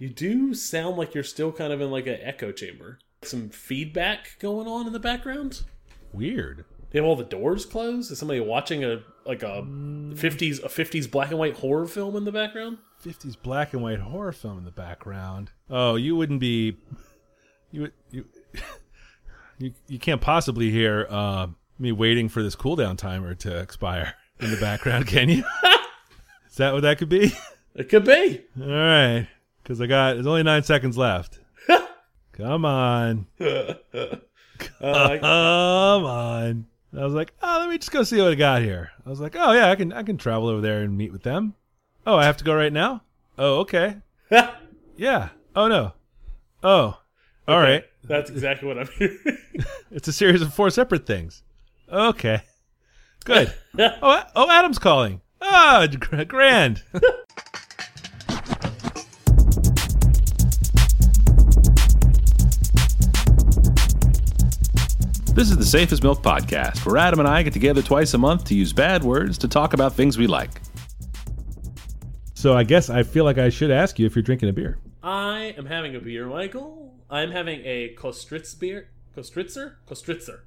You do sound like you're still kind of in like an echo chamber. Some feedback going on in the background. Weird. They have all the doors closed. Is somebody watching a like a fifties a fifties black and white horror film in the background? 50s black and white horror film in the background. Oh, you wouldn't be you would- you you, you can't possibly hear uh, me waiting for this cooldown timer to expire in the background, can you? Is that what that could be? It could be. All right, because I got there's only nine seconds left. Come on, Uh, come on. I was like, oh, let me just go see what I got here. I was like, oh yeah, I can I can travel over there and meet with them. Oh, I have to go right now. Oh, okay. Yeah. Oh no. Oh. All right. That's exactly what I'm hearing. It's a series of four separate things. Okay. Good. oh, oh, Adam's calling. Ah, gr- grand. This is the Safest Milk Podcast, where Adam and I get together twice a month to use bad words to talk about things we like. so I guess I feel like I should ask you if you're drinking a beer. I am having a beer, Michael. I'm having a Kostritz beer. Kostritzer? Kostritzer.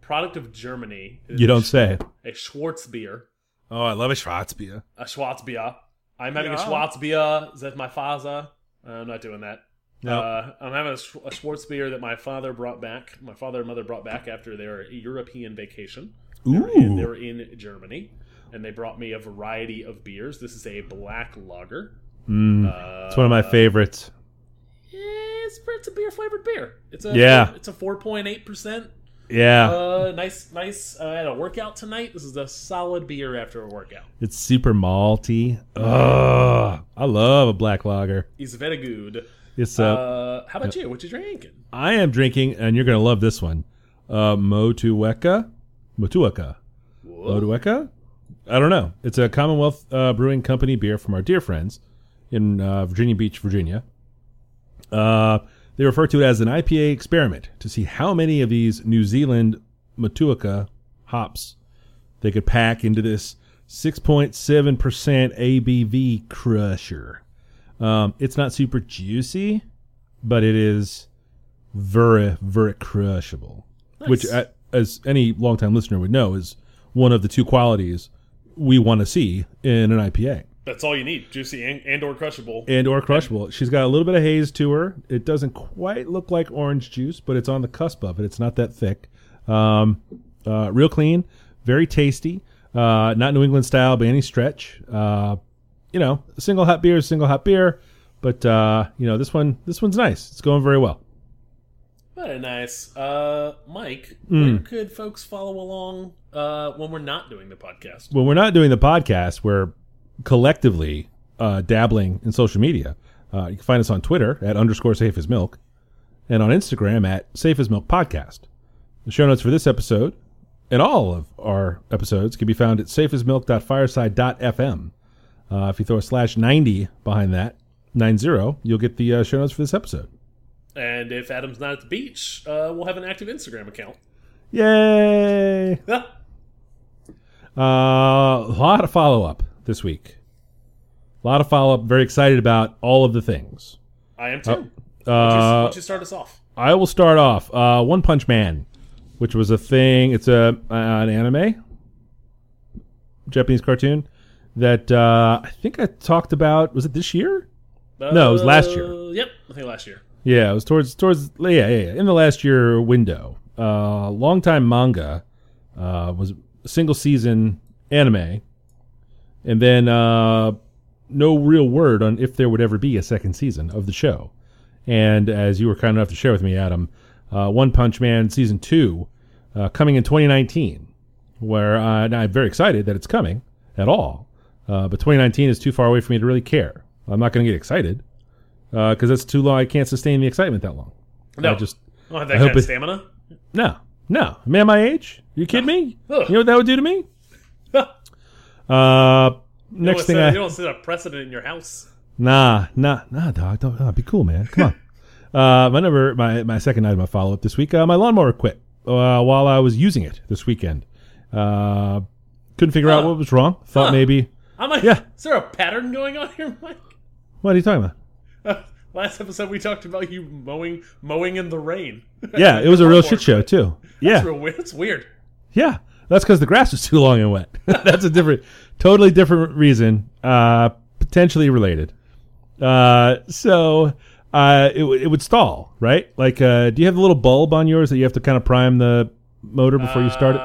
Product of Germany. It is You don't say. A Schwarz beer. Oh, I love a Schwarzbier. A Schwarzbier. I'm having a Yeah. Schwarzbier. That's my father. Uh, I'm not doing that. No. Uh, I'm having a, a Schwarzbier that my father brought back. My father and mother brought back after their European vacation. They were in- they were in Germany, and they brought me a variety of beers. This is a black lager. Mm, Uh, it's one of my favorites. It's, it's a beer flavored beer. It's a Yeah. It's a four point eight percent. Yeah. Uh, nice, nice. Uh, I had a workout tonight. This is a solid beer after a workout. It's super malty. Ugh. I love a black lager. It's very good. It's uh, Uh, how about you? What you drinking? I am drinking, and you're gonna love this one. Uh, Motueka, Motueka, Motueka. I don't know. It's a Commonwealth uh, Brewing Company beer from our dear friends in uh, Virginia Beach, Virginia. Uh, they refer to it as an IPA experiment to see how many of these New Zealand Motueka hops they could pack into this 6.7% ABV crusher. Um, it's not super juicy, but it is very, very crushable. Which, Nice. uh, as any longtime listener would know, is one of the two qualities we want to see in an IPA. That's all you need: juicy and, and or crushable. And or crushable. She's got a little bit of haze to her. It doesn't quite look like orange juice, but it's on the cusp of it. It's not that thick. Um, uh, real clean, very tasty. Uh, not New England style by any stretch. Uh, you know, single hop beer is single hop beer, but uh, you know this one. This one's nice. It's going very well. Very nice. Uh, Mike, Hmm. where could folks follow along uh, when we're not doing the podcast? when we're not doing the podcast, we're collectively uh, dabbling in social media. Uh, you can find us on Twitter at underscore safe as milk and on Instagram at safe as milk podcast. The show notes for this episode and all of our episodes can be found at safeasmilk.fireside.fm. Uh, if you throw a slash 90 behind that, 90, you'll get the uh, show notes for this episode. And if Adam's not at the beach, uh, we'll have an active Instagram account. Yay! Uh, a lot of follow up this week. A lot of follow up. Very excited about all of the things. I am too. Why don't you- why Uh, don't you start us off? I will start off. Uh, One Punch Man, which was a thing. It's a an anime, Japanese cartoon that uh, I think I talked about. Was it this year? no, it was last year. Uh, Yep, I think last year. Yeah, it was towards towards yeah yeah, yeah in the last year window. Uh, longtime manga uh, was a single season anime, and then uh, no real word on if there would ever be a second season of the show. And as you were kind enough to share with me, Adam, uh, One Punch Man season two uh, coming in 2019, where uh, I'm very excited that it's coming at all. Uh, but 2019 is too far away for me to really care. I'm not going to get excited because that's too long. I can't sustain the excitement that long. No, I just I don't have that I hope kind of it- stamina. no, no. Man, my age? You kidding me? Ugh. You know what that would do to me? Uh, next thing set, I you don't set a precedent in your house. nah nah nah dog don't nah, be cool man come on. uh, my number my my second item of follow up this week. Uh, my lawnmower quit uh, while I was using it this weekend. Uh, couldn't figure out what was wrong. Thought Huh. maybe I'm like, Yeah. is there a pattern going on here, Mike? what are you talking about? Last episode we talked about you mowing mowing in the rain. Yeah, it was a real shit show too. Yeah, That's real weird. It's weird. Yeah, that's because the grass was too long and wet. that's a different, totally different reason, uh, potentially related. Uh, so uh, it, it would stall, right? Like, uh, do you have the little bulb on yours that you have to kind of prime the motor before you start it?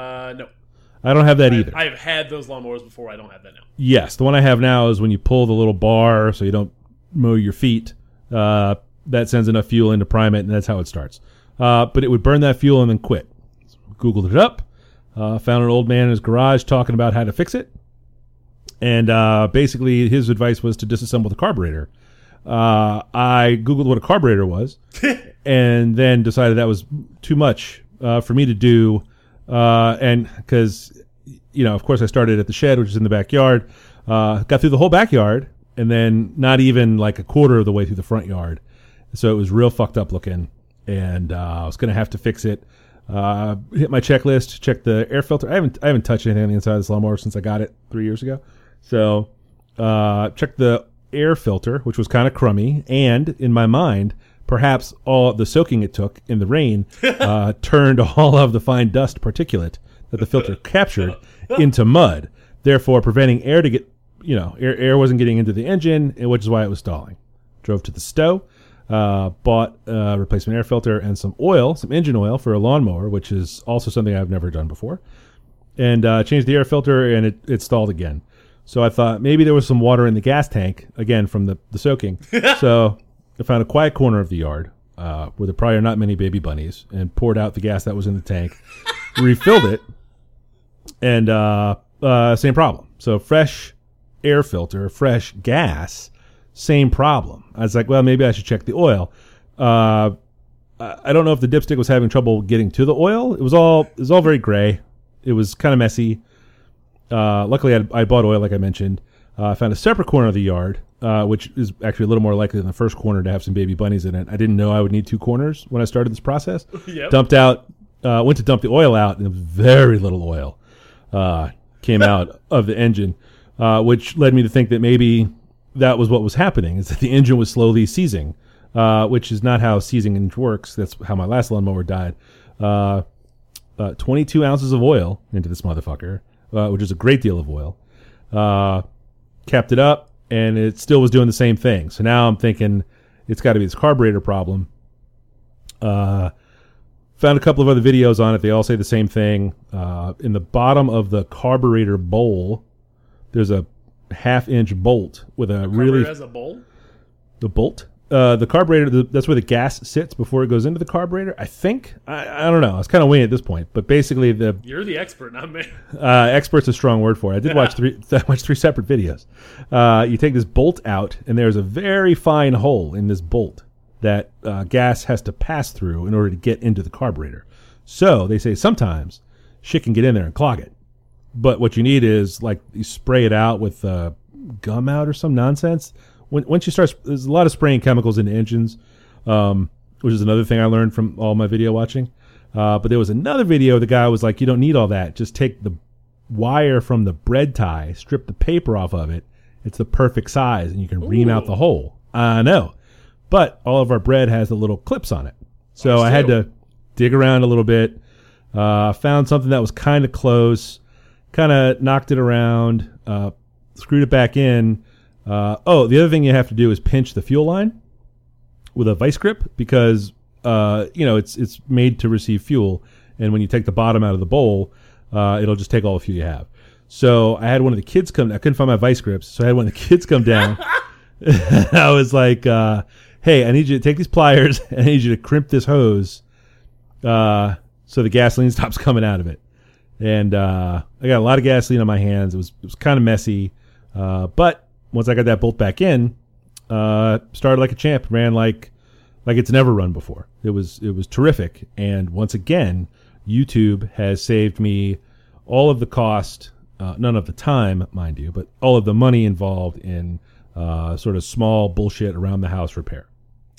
I don't have that either. I've had those lawnmowers before. I don't have that now. yes, the one I have now is when you pull the little bar so you don't mow your feet. Uh, that sends enough fuel in to prime it, and that's how it starts. Uh, but it would burn that fuel and then quit. Googled it up, uh, found an old man in his garage talking about how to fix it, and uh, basically his advice was to disassemble the carburetor. Uh, I googled what a carburetor was, and then decided that was too much uh, for me to do, uh, and because you know, of course, I started at the shed, which is in the backyard. Uh, got through the whole backyard, and then not even like a quarter of the way through the front yard. So it was real fucked up looking, and uh, I was gonna have to fix it. Uh, hit my checklist, check the air filter. I haven't I haven't touched anything on the inside of this lawnmower since I got it three years ago. So uh, check the air filter, which was kind of crummy, and in my mind, perhaps all the soaking it took in the rain uh, turned all of the fine dust particulate that the filter captured into mud, therefore preventing air to get, you know, air, air wasn't getting into the engine, which is why it was stalling. Drove to the stow, uh, bought a replacement air filter and some oil, some engine oil for a lawnmower, which is also something I've never done before, and uh, changed the air filter, and it, it stalled again. So I thought maybe there was some water in the gas tank again from the, the soaking. so I found a quiet corner of the yard uh, where there probably are not many baby bunnies, and poured out the gas that was in the tank, refilled it, and uh, uh, same problem. So fresh air filter, fresh gas, same problem. I was like, well, maybe I should check the oil. Uh, I I don't know if the dipstick was having trouble getting to the oil. It was all it was all very gray. It was kind of messy. Uh, luckily, I, I bought oil, like I mentioned. Uh, I found a separate corner of the yard, uh, which is actually a little more likely than the first corner to have some baby bunnies in it. I didn't know I would need two corners when I started this process. Yep. Dumped out, uh, went to dump the oil out, and very little oil uh, came out of the engine, uh, which led me to think that maybe that was what was happening, is that the engine was slowly seizing, uh, which is not how seizing works. That's how my last lawnmower died. Uh, uh, 22 ounces of oil into this motherfucker, uh, which is a great deal of oil. Uh, capped it up, and it still was doing the same thing. So now I'm thinking it's got to be this carburetor problem. Uh, found a couple of other videos on it. They all say the same thing. Uh, in the bottom of the carburetor bowl, there's a half inch bolt with a really Carburetor as a bowl. the bolt. Uh, the carburetor, the, that's where the gas sits before it goes into the carburetor. I think. I, I don't know. I was kind of winging at this point, but basically, the You're the expert, not me. uh, expert's a strong word for it. I did watch three, I watched three separate videos. Uh, you take this bolt out, and there's a very fine hole in this bolt that uh, gas has to pass through in order to get into the carburetor. So they say sometimes shit can get in there and clog it. But what you need is like you spray it out with uh, gum out or some nonsense. When, once you start, there's a lot of spraying chemicals into engines, um, which is another thing I learned from all my video watching. Uh, but there was another video. The guy was like, "You don't need all that. Just take the wire from the bread tie, strip the paper off of it. It's the perfect size, and you can ream out the hole." I know, but all of our bread has the little clips on it, so Ours I had to dig around a little bit. Uh, found something that was kind of close, kind of knocked it around, uh, screwed it back in. Uh, oh, the other thing you have to do is pinch the fuel line with a vice grip because uh, you know it's it's made to receive fuel, and when you take the bottom out of the bowl, uh, it'll just take all the fuel you have. So I had one of the kids come. I couldn't find my vice grips, so I had one of the kids come down. I was like, uh, "Hey, I need you to take these pliers. and I need you to crimp this hose, uh, so the gasoline stops coming out of it." And uh, I got a lot of gasoline on my hands. It was it was kind of messy, uh, but once I got that bolt back in, uh, started like a champ. Ran like like it's never run before. It was it was terrific. And once again, YouTube has saved me all of the cost, uh, none of the time, mind you, but all of the money involved in uh, sort of small bullshit around the house repair.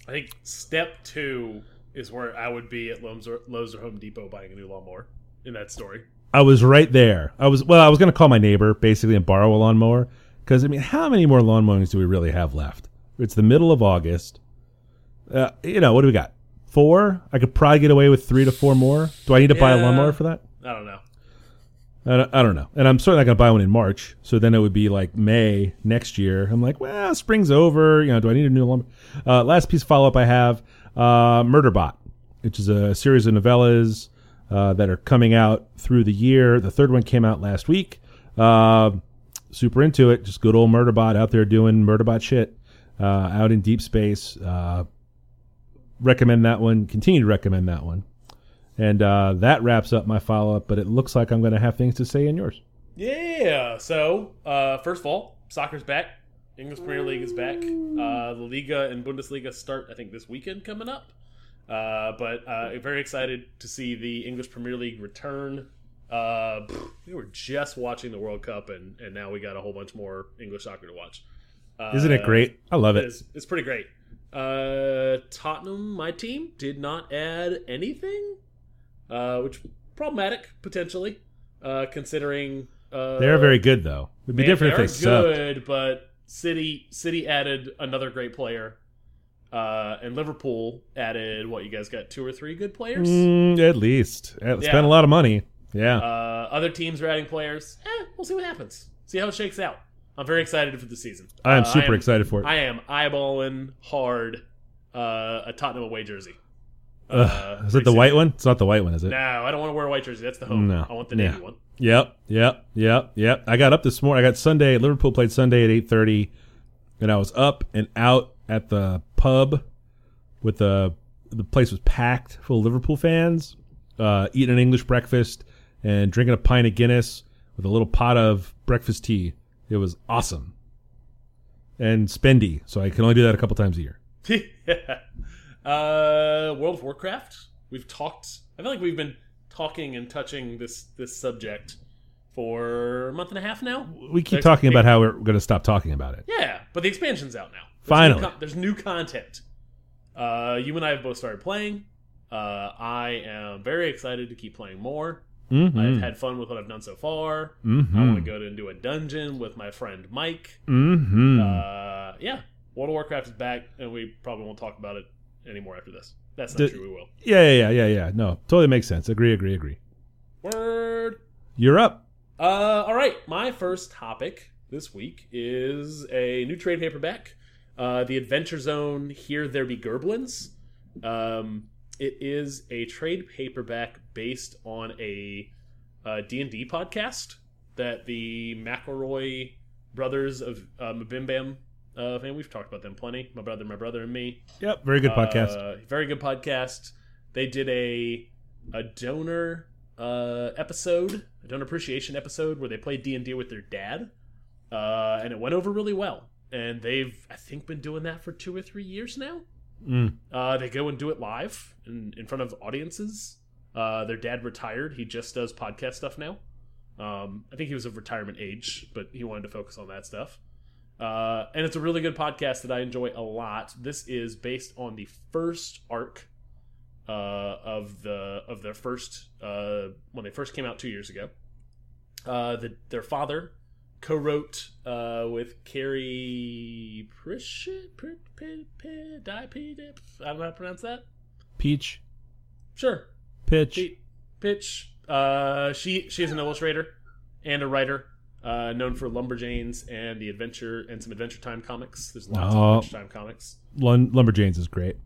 I think step two is where I would be at Lowe's or, Lowe's or Home Depot buying a new lawnmower in that story. I was right there. I was well. I was going to call my neighbor basically and borrow a lawnmower because I mean, how many more lawn mowings do we really have left? It's the middle of August. Uh, you know, what do we got? Four? I could probably get away with three to four more. Do I need to buy a Yeah. lawnmower for that? I don't know. I don't, I don't know. And I'm certainly not going to buy one in March. So then it would be like May next year. I'm like, well, spring's over. You know, do I need a new lawnmower? Uh, last piece of follow up I have uh, Murderbot, which is a series of novellas uh, that are coming out through the year. The third one came out last week. Uh, super into it. Just good old Murderbot out there doing Murderbot shit uh, out in deep space. Uh, recommend that one. Continue to recommend that one. And uh, that wraps up my follow up, but it looks like I'm going to have things to say in yours. Yeah. So, uh, first of all, soccer's back. English Premier League is back. Uh, the Liga and Bundesliga start, I think, this weekend coming up. Uh, but uh, very excited to see the English Premier League return. Uh, we were just watching the World Cup, and, and now we got a whole bunch more English soccer to watch. Uh, Isn't it great? I love It it. is. It's pretty great. Uh, Tottenham, my team, did not add anything, uh, which problematic potentially, uh, considering uh, They're very good, though. It'd be man, different if they are sucked. good, but City City added another great player, uh, and Liverpool added what you guys got two or three good players. Mm, at least. Uh, Yeah. A lot of money. Yeah. Uh, other teams are adding players. Eh, we'll see what happens. See how it shakes out. I'm very excited for the season. I am Uh, super excited for it. I am eyeballing hard uh, a Tottenham away jersey. Ugh. Uh, is it the white one? It's not the white one, is it? No, I don't want to wear a white jersey. That's the home. No. I want the Yeah. navy one. Yep, yep, yep, yep. I got up this morning. I got Sunday. Liverpool played Sunday at eight thirty, and I was up and out at the pub with the the place was packed full of Liverpool fans, uh, eating an English breakfast and drinking a pint of Guinness with a little pot of breakfast tea. It was awesome and spendy, so I can only do that a couple times a year. yeah. Uh, World of Warcraft. We've talked. I feel like we've been talking and touching this this subject for a month and a half now. We keep There's talking about how we're going to stop talking about it. Yeah, but the expansion's out now. There's Finally. new there's new content. Uh, you and I have both started playing. Uh, I am very excited to keep playing more. Mm-hmm. I've had fun with what I've done so far. mm-hmm. I want to go to into a dungeon with my friend Mike. mm-hmm. Uh, yeah, World of Warcraft is back, and we probably won't talk about it anymore after this. That's not The- true. We will. Yeah, yeah, yeah, yeah, yeah. No, totally makes sense. Agree, agree, agree. Word. You're up. Uh, all right, my first topic this week is a new trade paperback, uh, the Adventure Zone. Here there be Gerblins. Um, it is a trade paperback based on a D and D podcast that the McElroy brothers of uh, Mabimbam uh, fame. We've talked about them plenty. My brother, my brother, and me. Yep, very good podcast. Uh, very good podcast. They did a a donor uh, episode, a donor appreciation episode where they played D and D with their dad, uh, and it went over really well. And they've, I think, been doing that for two or three years now. Mm. Uh, they go and do it live in, in front of audiences. Uh, their dad retired. He just does podcast stuff now. Um, I think he was of retirement age, but he wanted to focus on that stuff. Uh, and it's a really good podcast that I enjoy a lot. This is based on the first arc uh, of the of their first uh, when they first came out two years ago. Uh, the, their father co-wrote uh, with Carey Pritchett, Pr- P- P- Di- P- Dip? I don't know how to pronounce that. Peach, Sure, pitch. P- Pitch. Uh, she she is an illustrator and a writer, uh, known for Lumberjanes and the Adventure and some Adventure Time comics. There's lots Oh. of Adventure Time comics. Lun- Lumberjanes is great.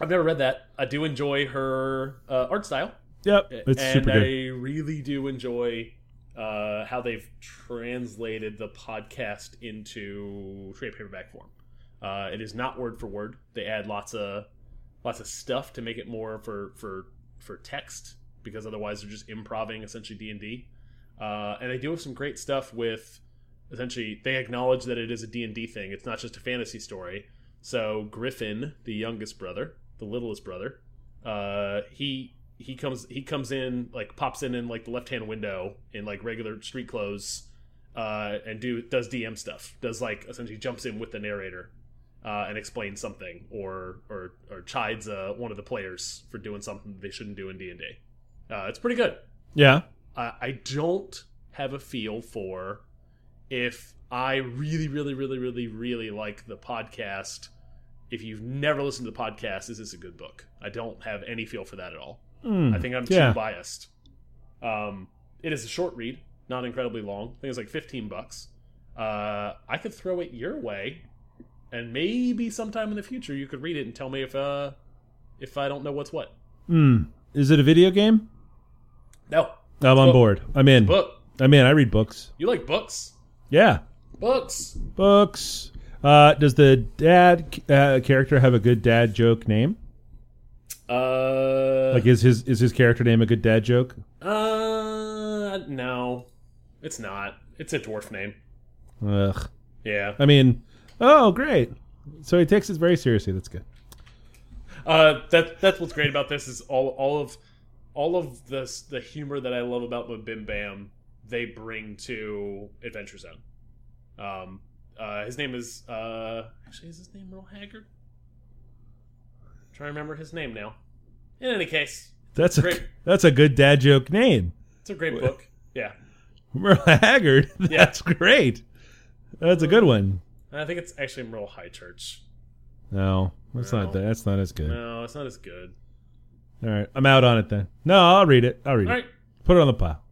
I've never read that. I do enjoy her uh, art style. Yep, it's and super good. I really do enjoy uh, how they've translated the podcast into trade paperback form. Uh, it is not word for word. They add lots of lots of stuff to make it more for for for text because otherwise they're just improving essentially D and D. Uh, And they do have some great stuff with essentially they acknowledge that it is a D and D thing. It's not just a fantasy story. So Griffin, the youngest brother, the littlest brother, uh, he he comes he comes in like pops in in like the left hand window in like regular street clothes uh, and do does DM stuff. Does like essentially jumps in with the narrator uh, and explains something or or or chides uh, one of the players for doing something they shouldn't do in D and D. Uh, It's pretty good. Yeah, I I don't have a feel for if I really, really, really, really, really like the podcast, if you've never listened to the podcast, is this a good book? I don't have any feel for that at all. I think I'm too biased. Um, it is a short read, not incredibly long. I think it's like 15 bucks. Uh, I could throw it your way, and maybe sometime in the future you could read it and tell me if uh if I don't know what's what. Hmm. Is it a video game? No, I'm on book. board. I'm in. book. I'm in. I read books. You like books? Yeah, Books. books. Uh, does the dad uh, character have a good dad joke name? Uh, Like, is his is his character name a good dad joke? uh, no, it's not. It's a dwarf name. Ugh. Yeah. I mean, oh great. So he takes it very seriously. That's good. Uh, that that's what's great about this is all all of all of this the humor that I love about Bim Bam they bring to Adventure Zone. Um, uh, his name is uh, actually is his name Merle Haggard? Trying to remember his name now. In any case, That's a Great. that's a good dad joke name. it's a great book. Yeah, Merle Haggard. That's great. That's a good one. I think it's actually Merle Highchurch. No, that's not No. that's not as good. No, it's not as good. All right, I'm out on it then. No, I'll read it. I'll read All it. right. Put it on the pile.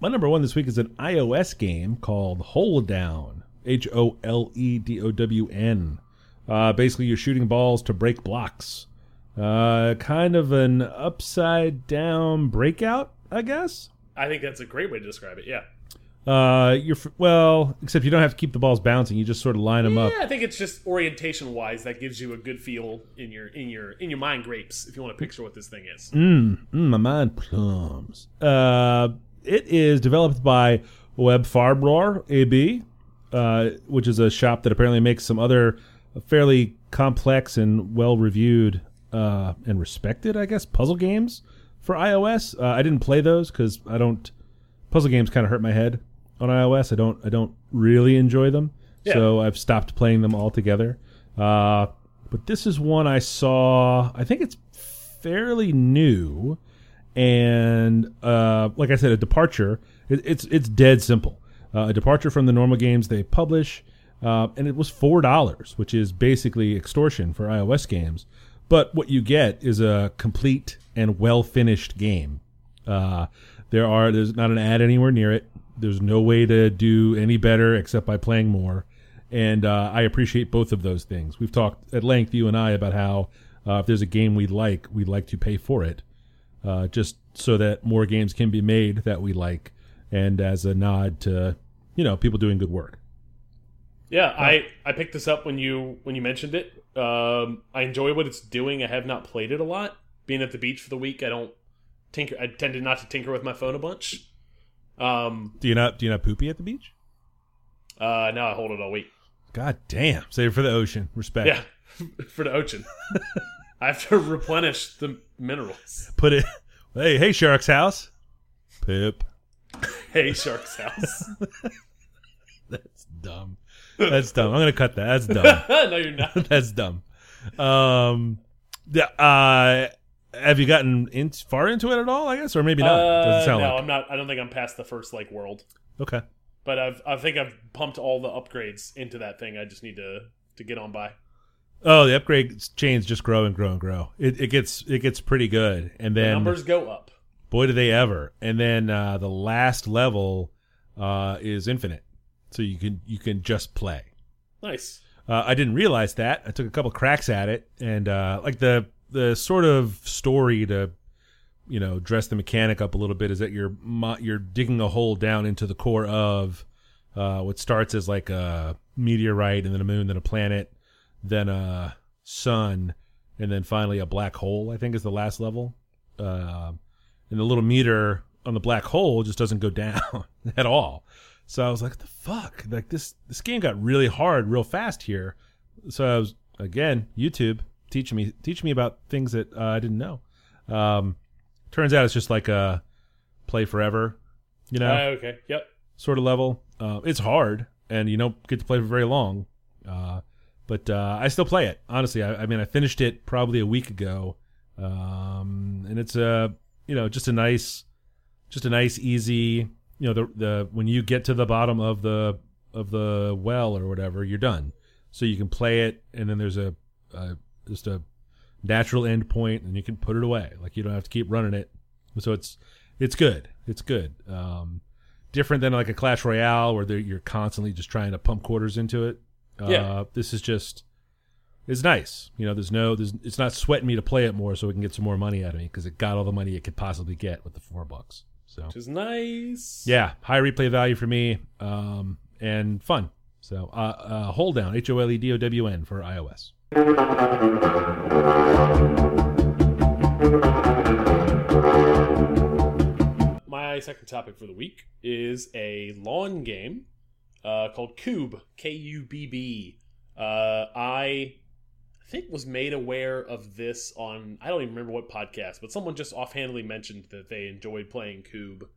My number one this week is an iOS game called Holedown. H O L E D O W N. Uh, basically, you're shooting balls to break blocks. Uh, kind of an upside down breakout, I guess. I think that's a great way to describe it. Yeah. Uh, you're well, except you don't have to keep the balls bouncing. You just sort of line them up. Yeah, I think it's just orientation wise that gives you a good feel in your in your in your mind grapes if you want to picture what this thing is. Mm, mm, my mind plums. Uh, it is developed by Web Farbroar AB, uh, which is a shop that apparently makes some other fairly complex and well reviewed uh, and respected, I guess, puzzle games for iOS. Uh, I didn't play those because I don't. Puzzle games kind of hurt my head on iOS. I don't. I don't really enjoy them, Yeah. so I've stopped playing them altogether. Uh, but this is one I saw. I think it's fairly new, and uh, like I said, a departure. It, it's it's dead simple. Uh, a departure from the normal games they publish, uh, and it was four dollars, which is basically extortion for iOS games. But what you get is a complete and well finished game. Uh, there are there's not an ad anywhere near it. There's no way to do any better except by playing more, and uh, I appreciate both of those things. We've talked at length, you and I, about how uh, if there's a game we'd like, we'd like to pay for it, uh, just so that more games can be made that we like, and as a nod to you know people doing good work. Yeah, I I picked this up when you when you mentioned it. Um, I enjoy what it's doing. I have not played it a lot. Being at the beach for the week, I don't tinker. I tended not to tinker with my phone a bunch. Um, Do you not do you not poopy at the beach? uh, now I hold it all week. God damn! Save it for the ocean. Respect. Yeah, for the ocean. I have to replenish the minerals. Put it. Hey, hey, Shark's house. Pip. Hey, Shark's house. That's dumb. That's dumb. I'm gonna cut that. That's dumb. no, you're not. That's dumb. Um, yeah, uh, have you gotten in, far into it at all? I guess, or maybe not. Uh, no, like. I'm not. I don't think I'm past the first like world. Okay. But I've I think I've pumped all the upgrades into that thing. I just need to to get on by. Oh, the upgrade chains just grow and grow and grow. It, it gets it gets pretty good, and The then numbers go up. boy do they ever. And then uh, the last level uh, is infinite, so you can you can just play. Nice. Uh, I didn't realize that. I took a couple cracks at it, and uh, like the the sort of story to you know dress the mechanic up a little bit is that you're mo- you're digging a hole down into the core of uh, what starts as like a meteorite, and then a moon, then a planet, then a sun, and then finally a black hole. I think is the last level, uh, and the little meter on the black hole just doesn't go down at all. So I was like, the fuck!" Like this this game got really hard real fast here. So I was again YouTube teaching me teaching me about things that uh, I didn't know. Um, turns out it's just like a play forever, you know, Uh, okay. Yep. sort of level. Uh, it's hard, and you don't get to play for very long. But uh, I still play it. Honestly, I, I mean, I finished it probably a week ago, um, and it's a you know just a nice, just a nice easy you know the the when you get to the bottom of the of the well or whatever you're done, so you can play it and then there's a, a just a natural end point and you can put it away like you don't have to keep running it, so it's it's good it's good. Um, different than like a Clash Royale where you're constantly just trying to pump quarters into it. Uh, Yeah. This is just it's nice. You know, there's no there's it's not sweating me to play it more so we can get some more money out of me because it got all the money it could possibly get with the four bucks. So Which is nice. yeah, high replay value for me, um, and fun. So uh, uh, Holedown H O L E D O W N for iOS. My second topic for the week is a lawn game uh, called Kubb, K U B B. Uh, I think was made aware of this on I don't even remember what podcast, but someone just offhandedly mentioned that they enjoyed playing Kubb.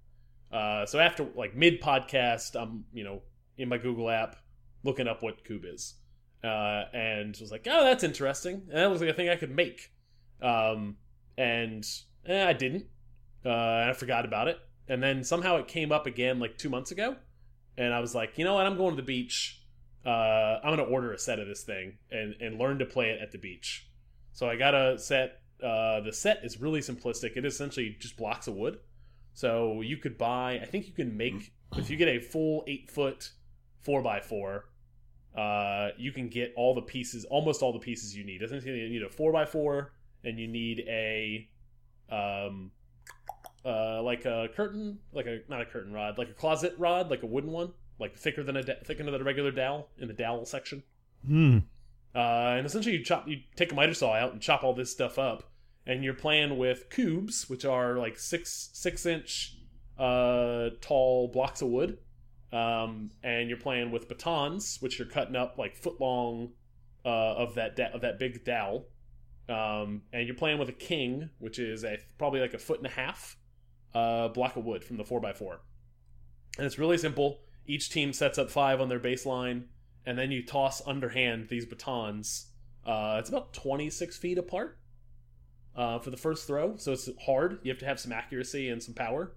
Uh, so after like mid podcast, I'm you know in my Google app looking up what Kubb is, uh, and was like, oh, that's interesting. And that looks like a thing I could make. Um, and eh, I didn't. Uh, I forgot about it, and then somehow it came up again like two months ago, and I was like, you know what? I'm going to the beach. Uh, I'm gonna order a set of this thing and and learn to play it at the beach. So I got a set. Uh, the set is really simplistic. It essentially just blocks of wood. So you could buy. I think you can make if you get a full eight foot four by four. Uh, you can get all the pieces, almost all the pieces you need. Essentially, you need a four by four, and you need a, um, uh, like a curtain, like a not a curtain rod, like a closet rod, like a wooden one, like thicker than a thicker than a regular dowel in the dowel section. Hmm. Uh, and essentially, you chop, you take a miter saw out and chop all this stuff up, and you're playing with cubes, which are like six six inch uh, tall blocks of wood, um, and you're playing with batons, which you're cutting up like foot long uh, of that of that big dowel, um, and you're playing with a king, which is a probably like a foot and a half uh, block of wood from the four x four, and it's really simple. Each team sets up five on their baseline and then you toss underhand these batons. Uh, it's about 26 feet apart uh, for the first throw, so it's hard. You have to have some accuracy and some power.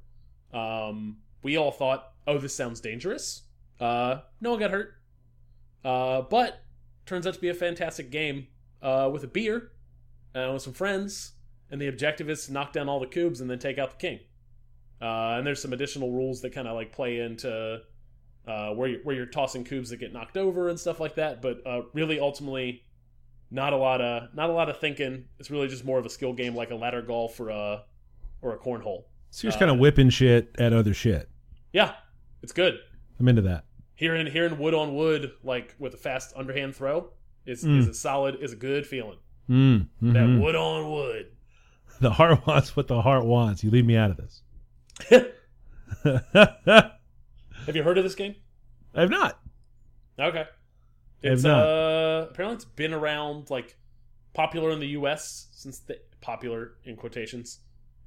Um, we all thought, oh, this sounds dangerous. Uh, no one got hurt. Uh, but turns out to be a fantastic game uh, with a beer and with some friends, and the objective is to knock down all the cubes and then take out the king. Uh, and there's some additional rules that kind of like play into uh, where you're, where you're tossing cubes that get knocked over and stuff like that. But uh, really, ultimately, not a lot of not a lot of thinking. It's really just more of a skill game, like a ladder golf or a or a cornhole. So you're just Uh, kind of whipping shit at other shit. Yeah, it's good. I'm into that. Hearing hearing wood on wood, like with a fast underhand throw, is Mm. is a solid is a good feeling. Mm, That mhm. wood on wood. The heart wants what the heart wants. You leave me out of this. Have you heard of this game? I've not. Okay. I have It's not. uh apparently it's been around like popular in the US since the popular in quotations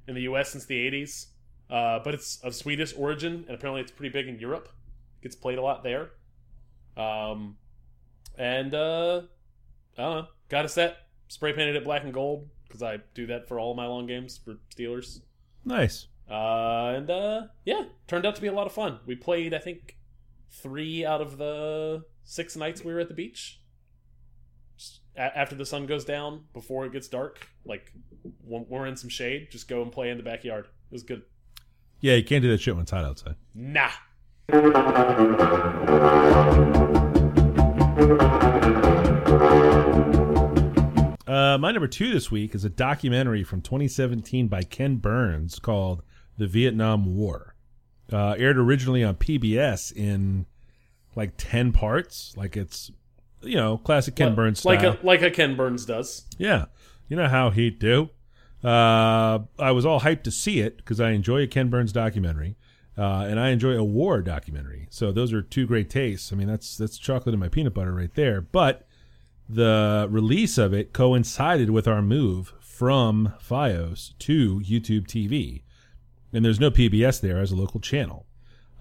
in the US since the 80s. Uh, but it's of Swedish origin and apparently it's pretty big in Europe. It Gets played a lot there. Um and uh I don't know. Got a set, spray painted it black and gold because I do that for all my long games for Steelers. Nice. Uh, and uh, yeah, turned out to be a lot of fun. We played, I think, three out of the six nights we were at the beach. Just a- after the sun goes down, before it gets dark, like when we're in some shade, just go and play in the backyard. It was good. Yeah, you can't do that shit when it's hot outside. Nah. Uh, my number two this week is a documentary from 2017 by Ken Burns called "The Vietnam War." Uh, aired originally on PBS in like 10 parts. Like it's, you know, classic Ken Like- Burns like style. a like a Ken Burns does. Yeah, you know how he do. Uh, I was all hyped to see it because I enjoy a Ken Burns documentary, uh, and I enjoy a war documentary. So those are two great tastes. I mean, that's that's chocolate in my peanut butter right there. But the release of it coincided with our move from FiOS to YouTube TV, and there's no PBS there as a local channel.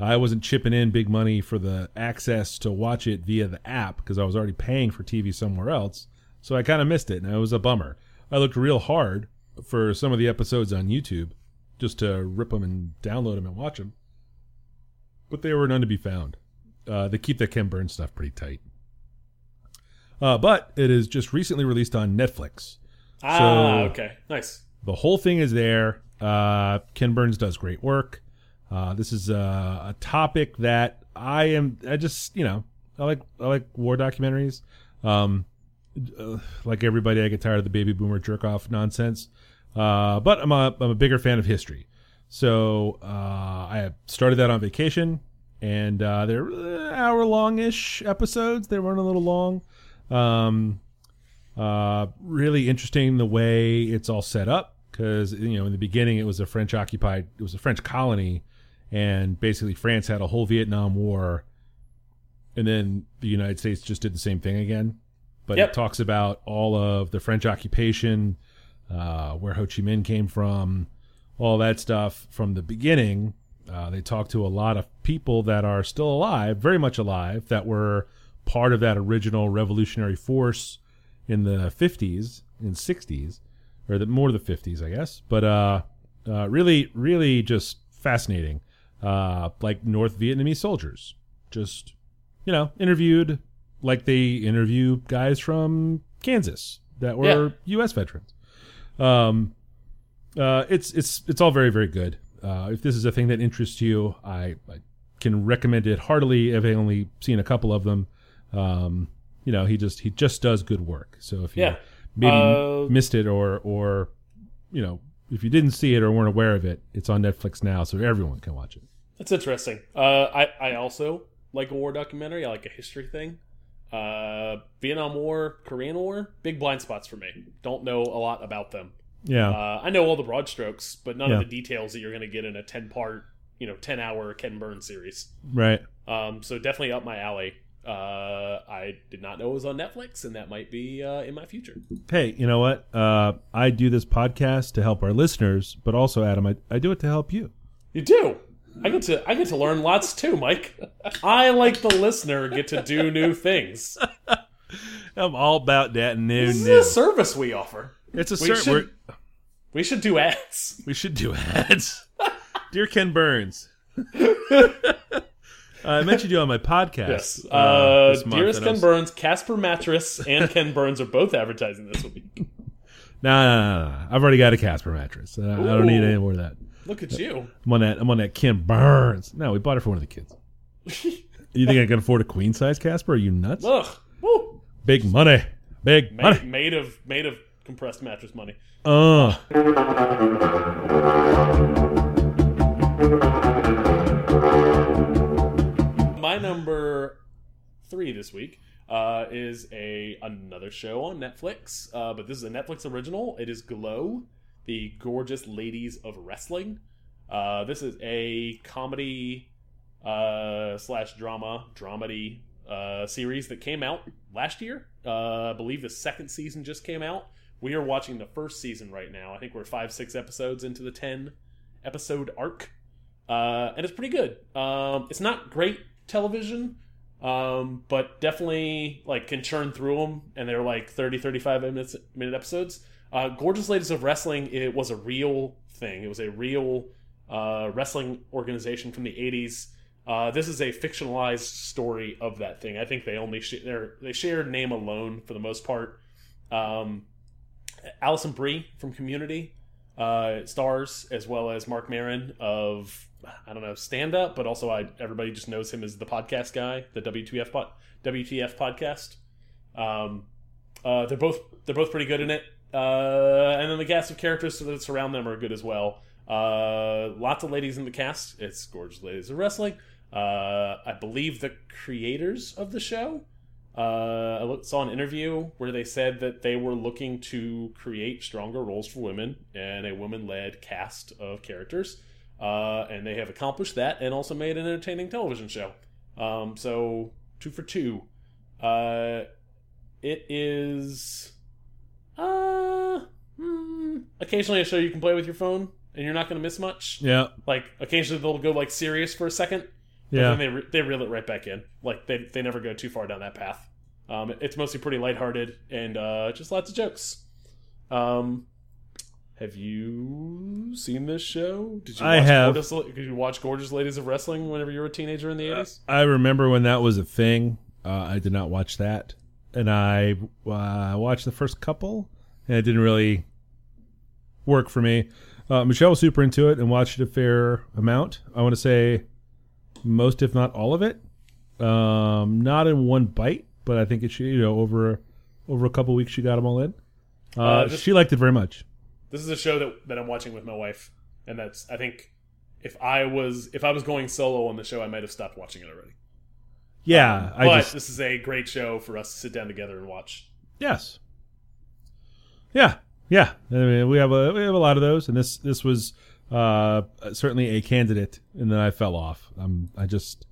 I wasn't chipping in big money for the access to watch it via the app because I was already paying for TV somewhere else. So I kind of missed it, and it was a bummer. I looked real hard for some of the episodes on YouTube, just to rip them and download them and watch them. But they were none to be found. Uh, they keep the Ken Burns stuff pretty tight. Uh, but it is just recently released on Netflix. Ah, So- okay, nice. The whole thing is there. Uh, Ken Burns does great work. Uh, this is uh, a topic that I am. I just you know I like I like war documentaries. Um, uh, like everybody, I get tired of the baby boomer jerk off nonsense. Uh, but I'm a I'm a bigger fan of history. So uh, I started that on vacation, and uh, they're hour long ish episodes. They run a little long. Um, uh, really interesting the way it's all set up because you know in the beginning it was a French occupied, it was a French colony, and basically France had a whole Vietnam War, and then the United States just did the same thing again. But Yep. it talks about all of the French occupation, uh, where Ho Chi Minh came from, all that stuff from the beginning. Uh, they talk to a lot of people that are still alive, very much alive, that were part of that original revolutionary force in the 50s and 60s, or the more the 50s, I guess. But uh, uh, really, really just fascinating. Uh, like North Vietnamese soldiers, just you know, interviewed like they interview guys from Kansas that were U.S. veterans. Um, uh, it's it's it's all very very good. Uh, if this is a thing that interests you, I, I can recommend it heartily. I've only seen a couple of them. Um, you know, he just he just does good work. So if you Yeah. Maybe Uh, missed it or or you know if you didn't see it or weren't aware of it, it's on Netflix now, so everyone can watch it. That's interesting. Uh, I I also like a war documentary. I like a history thing. Uh, Vietnam War, Korean War, big blind spots for me. Don't know a lot about them. Yeah, Uh, I know all the broad strokes, but none Yeah. of the details that you're going to get in a ten part, you know, ten hour Ken Burns series. right. Um, so definitely up my alley. Uh, I did not know it was on Netflix, and that might be uh, in my future. Hey, you know what? Uh, I do this podcast to help our listeners, but also, Adam, I, I do it to help you. You do. I get to I get to learn lots too, Mike. I like the listener get to do new things. I'm all about that new This is a service we offer. It's a We should- We should do ads. We should do ads. Dear Ken Burns. Uh, I mentioned you on my podcast. Yes. uh, Uh, Dearest Ken was- Burns, Casper Mattress, and Ken Burns are both advertising this week. No, no, no, no. I've already got a Casper mattress. Uh, I don't need any more of that. Look at you. I'm on that. I'm on that Ken Burns. No, we bought it for one of the kids. You think I can afford a queen size Casper? Are you nuts? Ugh. Woo. Big money. Big Made, money. made of made of compressed mattress money. Uh. Three this week uh, is a another show on Netflix, uh, but this is a Netflix original. It is Glow, the gorgeous ladies of wrestling. Uh, this is a comedy uh, slash drama dramedy uh, series that came out last year. Uh, I believe the second season just came out. We are watching the first season right now. I think we're five six episodes into the ten episode arc and it's pretty good. Um, it's not great television, um, but definitely like can churn through them, and they're like 30, 35 minutes minute episodes. Uh, Gorgeous Ladies of Wrestling it was a real thing. It was a real uh, wrestling organization from the '80s. Uh, this is a fictionalized story of that thing. I think they only sh- they share name alone for the most part. Um, Alison Brie from Community uh, stars, as well as Marc Maron of I don't know stand up, but also I everybody just knows him as the podcast guy, the WTF pod, WTF podcast. Um, uh, they're both they're both pretty good in it, uh, and then the cast of characters that surround them are good as well. Uh, lots of ladies in the cast. It's gorgeous ladies of wrestling. Uh, I believe the creators of the show uh, I looked, saw an interview where they said that they were looking to create stronger roles for women and a women-led cast of characters, uh, and they have accomplished that and also made an entertaining television show. Um, so two for two. Uh, it is uh, hmm, occasionally a show you can play with your phone and you're not going to miss much. Yeah. Like occasionally they'll go like serious for a second, but Yeah. then they re- they reel it right back in. Like they they never go too far down that path. Um, it's mostly pretty lighthearted and uh, just lots of jokes. Um, Have you seen this show? Did you I watch have. Gorgeous, did you watch Gorgeous Ladies of Wrestling whenever you were a teenager in the eighties? I remember when that was a thing. Uh, I did not watch that, and I uh, watched the first couple, and it didn't really work for me. Uh, Michelle was super into it and watched it a fair amount. I want to say most, if not all of it. Um, not in one bite, but I think it should, you know, over over a couple weeks she got them all in. Uh, Uh, this- she liked it very much. This is a show that, that I'm watching with my wife, and that's I think if I was if I was going solo on the show, I might have stopped watching it already. Yeah, I but just this is a great show for us to sit down together and watch. Yes. Yeah, yeah. I mean, we have a we have a lot of those, and this this was uh, certainly a candidate, and then I fell off. I'm I just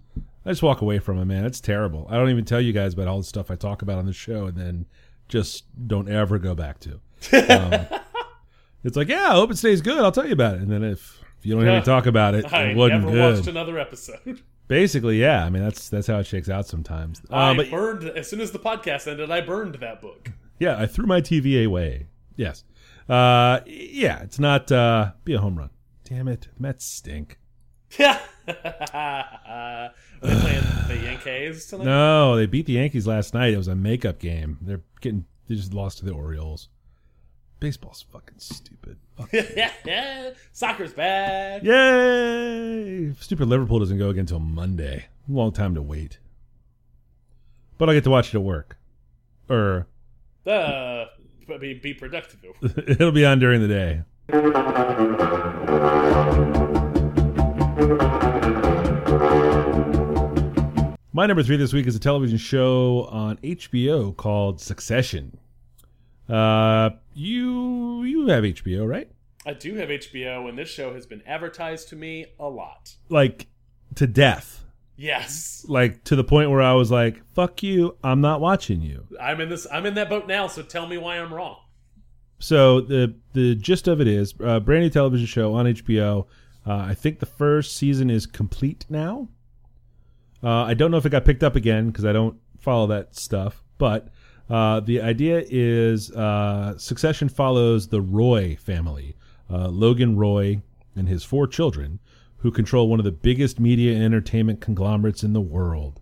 I just walk away from it, man. It's terrible. I don't even tell you guys about all the stuff I talk about on the show, and then just don't ever go back to. Um, it's like, yeah, I hope it stays good. I'll tell you about it, and then if, if you don't hear me talk about it, I it wasn't never good. watched another episode. Basically, yeah. I mean, that's that's how it shakes out sometimes. Uh, I but burned as soon as the podcast ended. I burned that book. Yeah, I threw my TV away. Yes. Uh, yeah, it's not uh, be a home run. Damn it, Mets stink. Yeah. Are they playing the Yankees tonight? No, they beat the Yankees last night. It was a makeup game. They're getting they just lost to the Orioles. Baseball's fucking stupid. Soccer's bad. Yay! Stupid Liverpool doesn't go again until Monday. Long time to wait. But I get to watch it at work. Or Uh, be, be productive. it'll be on during the day. My number three this week is a television show on HBO called Succession. Uh, you you have HBO, right? I do have HBO, and this show has been advertised to me a lot. Like to death, Yes, like to the point where I was like, "Fuck you, I'm not watching you." I'm in this. I'm in that boat now. So tell me why I'm wrong. So the the gist of it is uh, brand new television show on HBO. Uh, I think the first season is complete now. Uh, I don't know if it got picked up again because I don't follow that stuff. But uh, the idea is uh, Succession follows the Roy family, uh, Logan Roy and his four children, who control one of the biggest media and entertainment conglomerates in the world.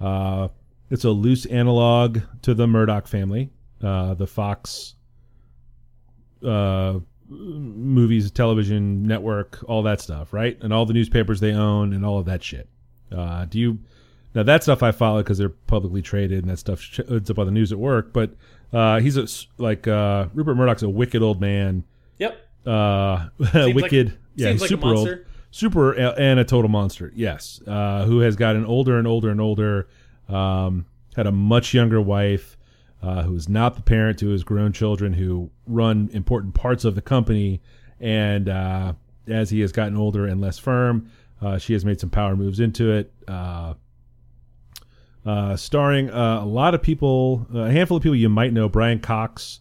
Uh, it's a loose analog to the Murdoch family, uh, the Fox movies, television network, all that stuff, right? And all the newspapers they own and all of that shit. Uh, do you now that stuff I follow because they're publicly traded and that stuff sh- it's up on the news at work. But uh, he's a like uh, Rupert Murdoch's a wicked old man, Yep. uh, like- wicked, yeah, he's like a super old, super a- and a total monster. Yes, uh, who has gotten older and older and older. Um, had a much younger wife, uh, who is not the parent to his grown children, who run important parts of the company. And uh, as he has gotten older and less firm, uh, she has made some power moves into it. Uh, uh, starring uh, a lot of people, a handful of people you might know. Brian Cox,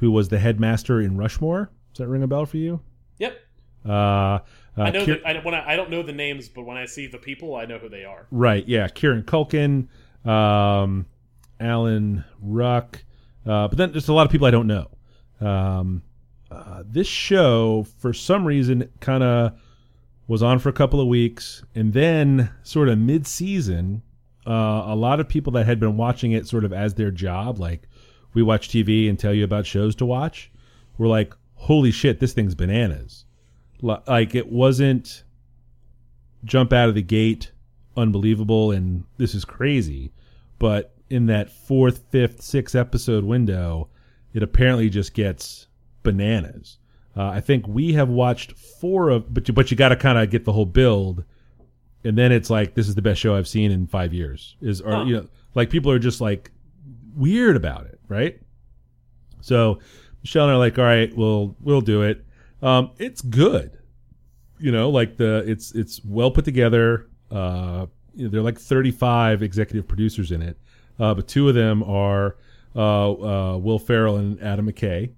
who was the headmaster in Rushmore. Does that ring a bell for you? Yep. Uh, uh, I know. Kier- that, I, when I, I don't know the names, but when I see the people, I know who they are. Right, yeah. Kieran Culkin, um, Alan Ruck, uh, but then just a lot of people I don't know. Um, uh, this show, for some reason, kind of was on for a couple of weeks, and then sort of mid-season, uh, a lot of people that had been watching it sort of as their job, like we watch TV and tell you about shows to watch, were like, "Holy shit, this thing's bananas!" Like it wasn't jump out of the gate unbelievable and this is crazy but in that fourth fifth sixth episode window it apparently just gets bananas uh, i think we have watched four of but you, but you got to kind of get the whole build and then it's like this is the best show i've seen in five years is or Huh. you know like people are just like weird about it right? So michelle and i are like all right we'll we'll do it. Um, it's good. You know like the it's it's well put together. Uh you know, there are like 35 executive producers in it uh but two of them are uh uh will ferrell and adam mckay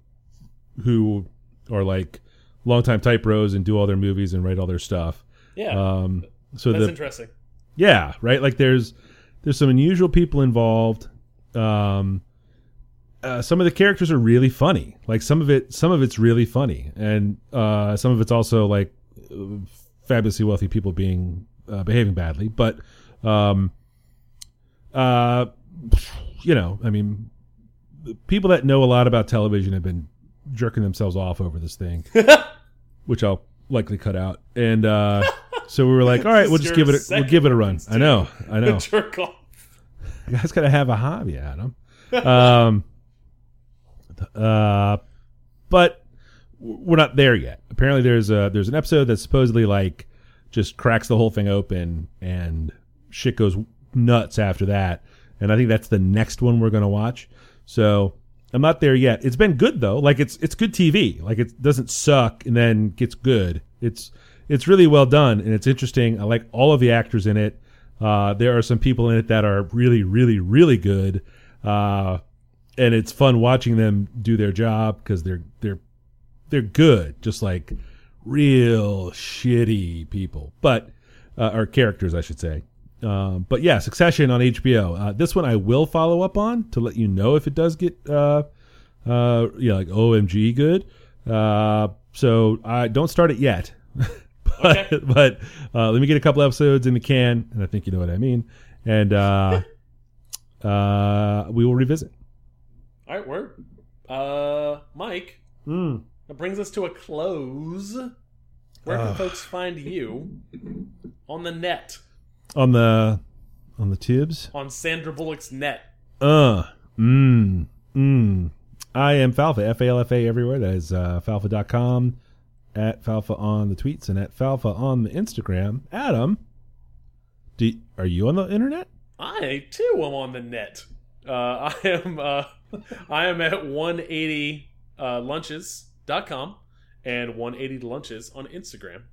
who are like longtime type bros and do all their movies and write all their stuff Yeah, um so that's the interesting. yeah, right. Like there's there's some unusual people involved, um, uh, some of the characters are really funny. Like some of it, some of it's really funny, and uh, some of it's also like fabulously wealthy people being uh, behaving badly. But, um, uh, you know, I mean, people that know a lot about television have been jerking themselves off over this thing, which I'll likely cut out. And uh, so we were like, all right, we'll just give it, a, we'll give it a run. I know, I know. Jerk off. You guys gotta have a hobby, Adam. Um, uh, but we're not there yet. Apparently, there's a there's an episode that supposedly like just cracks the whole thing open and shit goes nuts after that. And I think that's the next one we're gonna watch. So I'm not there yet. It's been good though. Like it's it's good TV. Like it doesn't suck and then gets good. It's it's really well done and it's interesting. I like all of the actors in it. Uh, there are some people in it that are really, really, really good, uh, and it's fun watching them do their job because they're they're they're good, just like real shitty people, but uh, or characters, I should say. Um, but yeah, Succession on HBO. Uh, this one I will follow up on to let you know if it does get uh, uh, yeah, like OMG good. Uh, so I don't start it yet. but Okay. but uh, let me get a couple episodes in the can, and I think you know what I mean. And uh, uh, we will revisit. All right, word. Uh, Mike, Mm. that brings us to a close. Where can folks find you on the net? On the on the tibs. On Sandra Bullock's net. Uh. Mm. Mm. I am Falfa. F A L F A everywhere. That is uh, falfa.com. At Falfa on the tweets and at Falfa on the Instagram. Adam, do are you on the internet? I too am on the net. Uh, I am uh, I am at 180 uh, lunches.com and 180 lunches on Instagram.